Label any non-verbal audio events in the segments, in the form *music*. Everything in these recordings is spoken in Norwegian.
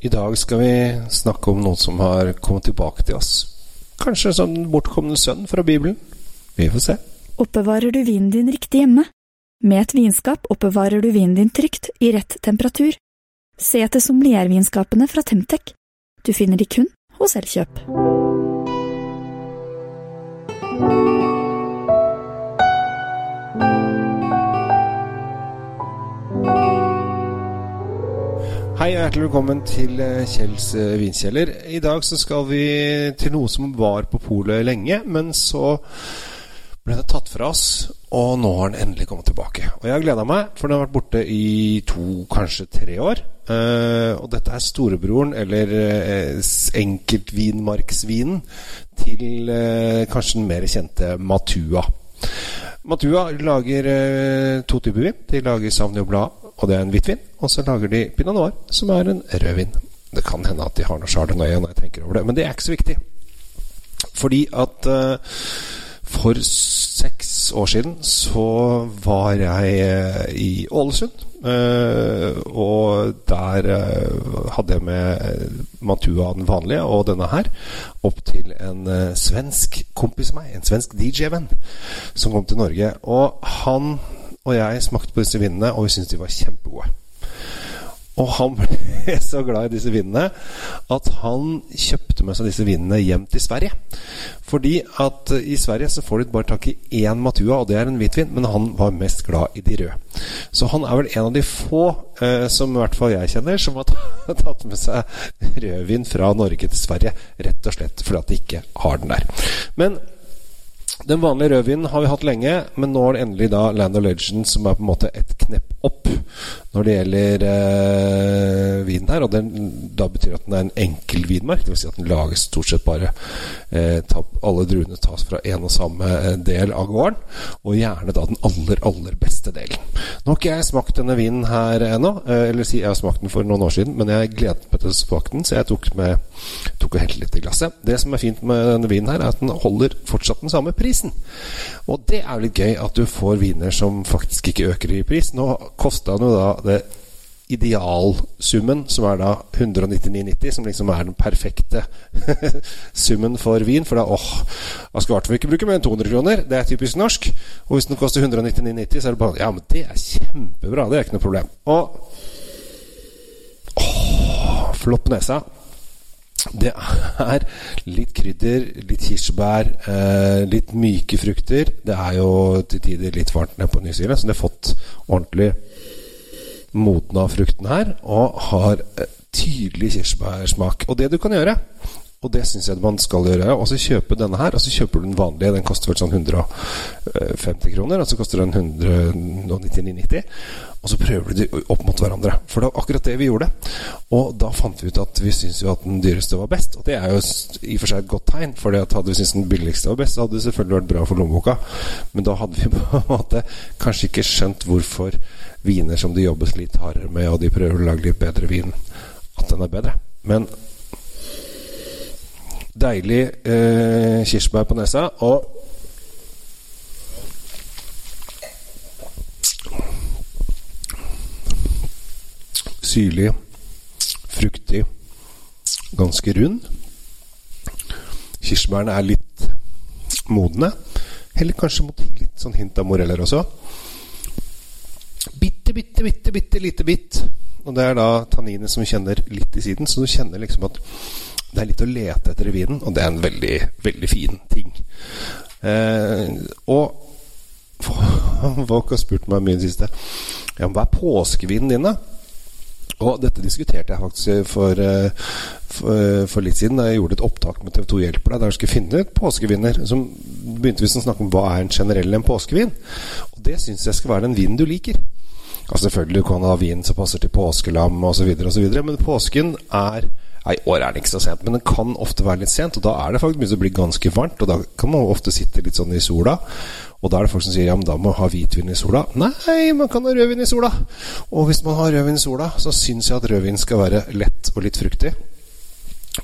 I dag skal vi snakke om noen som har kommet tilbake til oss. Kanskje som den bortkomne sønn fra Bibelen. Vi får se. Oppbevarer du vinen din riktig hjemme? Med et vinskap oppbevarer du vinen din trygt, i rett temperatur. Se etter sommeliervinskapene fra Temtec. Du finner de kun hos Elkjøp. Hei og hjertelig velkommen til eh, Kjells eh, vinkjeller. I dag så skal vi til noe som var på polet lenge, men så ble det tatt fra oss, og nå har den endelig kommet tilbake. Og jeg har gleda meg, for den har vært borte i to, kanskje tre år. Eh, og dette er storebroren, eller enkeltvinmarksvinen, til kanskje den mer kjente Matua. Matua lager to typer vin. De lager Sauvignon Blad, og det er en hvitvin. Og så lager de Pinot Noir, som er en rødvin. Det kan hende at de har noe chardonnay når jeg tenker over det, men det er ikke så viktig. Fordi at uh, for seks år siden så var jeg eh, i Ålesund. Uh, og der uh, hadde jeg med Matua den vanlige og denne her opp til en svensk kompis av meg, en svensk DJ-venn, som kom til Norge. Og han og jeg smakte på disse vinene, og vi syntes de var kjempegode. Og han ble *laughs* så glad i disse vinene at han kjøpte med seg disse vinene hjem til Sverige. Fordi at eh, i Sverige så får de bare tak i én Matua, og det er en hvitvin, men han var mest glad i de røde. Så han er vel en av de få, eh, som i hvert fall jeg kjenner, som har *laughs* tatt med seg rødvin fra Norge til Sverige. Rett og slett fordi at de ikke har den der. Men den vanlige rødvinen har vi hatt lenge, men nå er det endelig da Land of Legend som er på en måte et knepp opp når det gjelder eh, vinen her. Og den, da betyr at den er en enkel vinmark, dvs. Si at den lages stort sett bare eh, ta, Alle druene tas fra en og samme eh, del av gården, og gjerne da den aller, aller beste delen. Nå har ikke jeg smakt denne vinen her ennå, eh, eller si jeg har smakt den for noen år siden, men jeg gledet meg til å smake den, så jeg tok, med, tok og helte litt i glasset. Det som er fint med denne vinen her, er at den holder fortsatt den samme prisen. Og det er litt gøy at du får viner som faktisk ikke øker i pris. Nå kosta den jo da det idealsummen, som er da 199,90, som liksom er den perfekte *laughs* summen for vin. For da åh, Hva skal i hvert fall ikke bruke mer enn 200 kroner. Det er typisk norsk. Og hvis den koster 199,90, så er det bare Ja, men det er kjempebra. Det er ikke noe problem. Og åh, flopp nesa. Det er litt krydder, litt kirsebær, eh, litt myke frukter. Det er jo til tider litt varmt nede på New Zealand, så det har fått ordentlig modna frukten her, og har eh, tydelig kirsebærsmak. Og det du kan gjøre, og det syns jeg man skal gjøre, og så kjøpe denne her, og så kjøper du den vanlige. Den koster vel sånn 150 kroner, og så koster den 199,90. Og så prøver du de opp mot hverandre. For det var akkurat det vi gjorde. Og da fant vi ut at vi syntes jo at den dyreste var best. Og det er jo i og for seg et godt tegn, for hadde vi syntes den billigste var best, så hadde det selvfølgelig vært bra for lommeboka. Men da hadde vi *laughs* på en måte kanskje ikke skjønt hvorfor viner som det jobbes litt hardere med, og de prøver å lage litt bedre vin, at den er bedre. Men deilig eh, kirsebær på nesa. Og syrlig, fruktig, ganske rund. Kirsebærene er litt modne. Heller kanskje mot litt sånn hint av moreller også. Bitte, bitte, bitte, bitte lite bitt. Og det er da tanninet som kjenner litt i siden, så du kjenner liksom at det er litt å lete etter i vinen, og det er en veldig, veldig fin ting. Eh, og *laughs* folk har spurt meg mye i det siste Ja, hva er påskevinen din, da? Og dette diskuterte jeg faktisk for, for, for, litt siden da jeg gjorde et opptak med TV2 Hjelper deg, der jeg skulle finne ut påskeviner. Som begynte vi å snakke om hva er en generell en påskevin. Og det syns jeg skal være den vinen du liker. Altså Selvfølgelig du kan ha vin som passer til påskelam osv., men påsken er Nei, i år er det ikke så sent, men det kan ofte være litt sent. Og da er det faktisk mye som blir ganske varmt, og da kan man ofte sitte litt sånn i sola. Og da er det folk som sier ja, men da må man ha hvitvin i sola. Nei, man kan ha rødvin i sola. Og hvis man har rødvin i sola, så syns jeg at rødvin skal være lett og litt fruktig.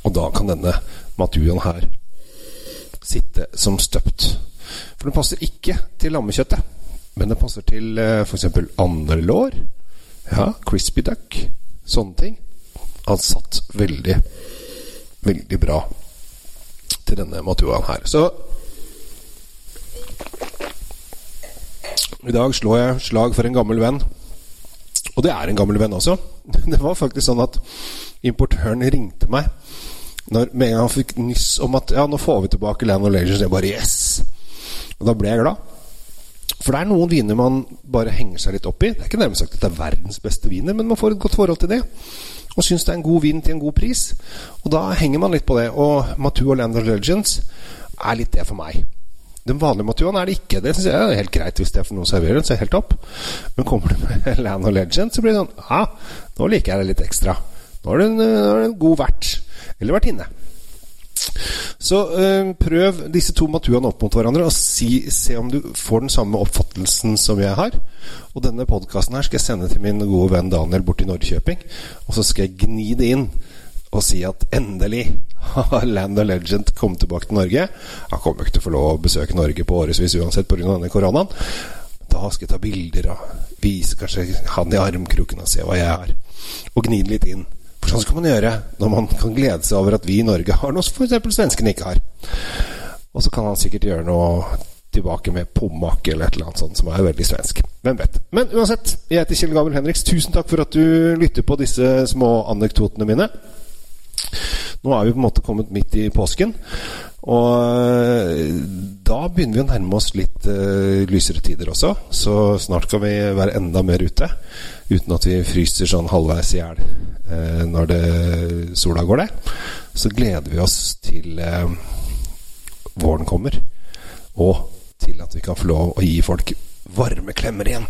Og da kan denne matuaen her sitte som støpt. For den passer ikke til lammekjøttet, men den passer til f.eks. andre lår. Ja, crispy duck. Sånne ting. Han satt veldig, veldig bra til denne Matuaen her. Så i dag slår jeg slag for en gammel venn. Og det er en gammel venn også. *laughs* Det var faktisk sånn at importøren ringte meg når, med en gang han fikk nyss om at ja, nå får vi tilbake Land of Legends. Jeg bare yes! Og da ble jeg glad. For det er noen viner man bare henger seg litt opp i. Det er ikke nærmest sagt at det er verdens beste viner, men man får et godt forhold til det. Og syns det er en god vin til en god pris. Og da henger man litt på det. Og Matua Land of Legends er litt det for meg. Den vanlige Matuaen er det ikke. Det syns jeg er helt greit hvis det er for noen serverer den. Så er helt topp. Men kommer du med *laughs* Land of Legends, så blir det sånn Ja, nå liker jeg det litt ekstra. Nå er det en, nå er det en god vert. Eller vertinne. Så øh, prøv disse to Matuaene opp mot hverandre og si, se om du får den samme oppfattelsen som jeg har. Og denne podkasten her skal jeg sende til min gode venn Daniel borte i Norrköping. Og så skal jeg gni det inn og si at endelig har Land of Legend kommet tilbake til Norge. Han kommer ikke til å få lov å besøke Norge på årevis uansett pga. denne koronaen. Da skal jeg ta bilder og vise kanskje han i armkroken og se hva jeg har. Og gni det litt inn. Sånn skal man gjøre når man kan glede seg over at vi i Norge har noe som f.eks. svenskene ikke har. Og så kan han sikkert gjøre noe tilbake med pommak eller et eller annet sånt som er veldig svensk. Hvem vet. Men uansett, jeg heter Kjell Gabel Henriks. Tusen takk for at du lytter på disse små anekdotene mine. Nå er vi på en måte kommet midt i påsken. Og eh, da begynner vi å nærme oss litt uh, lysere tider også. Så snart kan vi være enda mer ute. Uten at vi fryser sånn halvveis i hjel uh, når det, sola går ned. Så gleder vi oss til uh, våren kommer. Og til at vi kan få lov å gi folk varme klemmer igjen.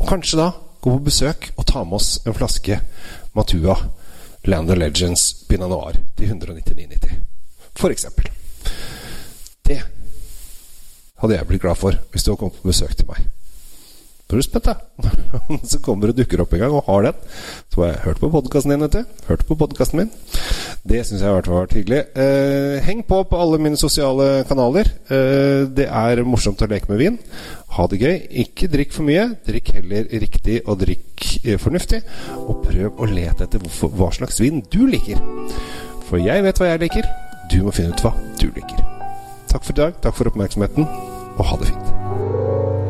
Og kanskje da gå på besøk og ta med oss en flaske Matua Land of Legends Pinot Noir til 199,90. For eksempel. Det hadde jeg blitt glad for hvis du hadde kommet på besøk til meg. Du da. *laughs* Så kommer og dukker opp en gang og har den. Så har jeg hørt på podkasten din, vet du. Hørt på podkasten min. Det syns jeg i hvert fall har vært hyggelig. Eh, heng på på alle mine sosiale kanaler. Eh, det er morsomt å leke med vin. Ha det gøy. Ikke drikk for mye. Drikk heller riktig, og drikk eh, fornuftig. Og prøv å lete etter hvorfor, hva slags vin du liker. For jeg vet hva jeg liker. Du må finne ut hva du liker. Takk for i dag. Takk for oppmerksomheten, og ha det fint.